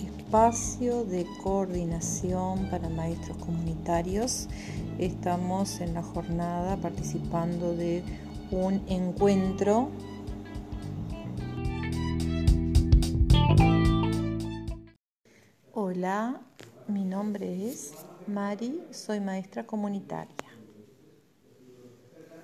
espacio de coordinación para maestros comunitarios. Estamos en la jornada participando de un encuentro Hola, mi nombre es Mari, soy maestra comunitaria.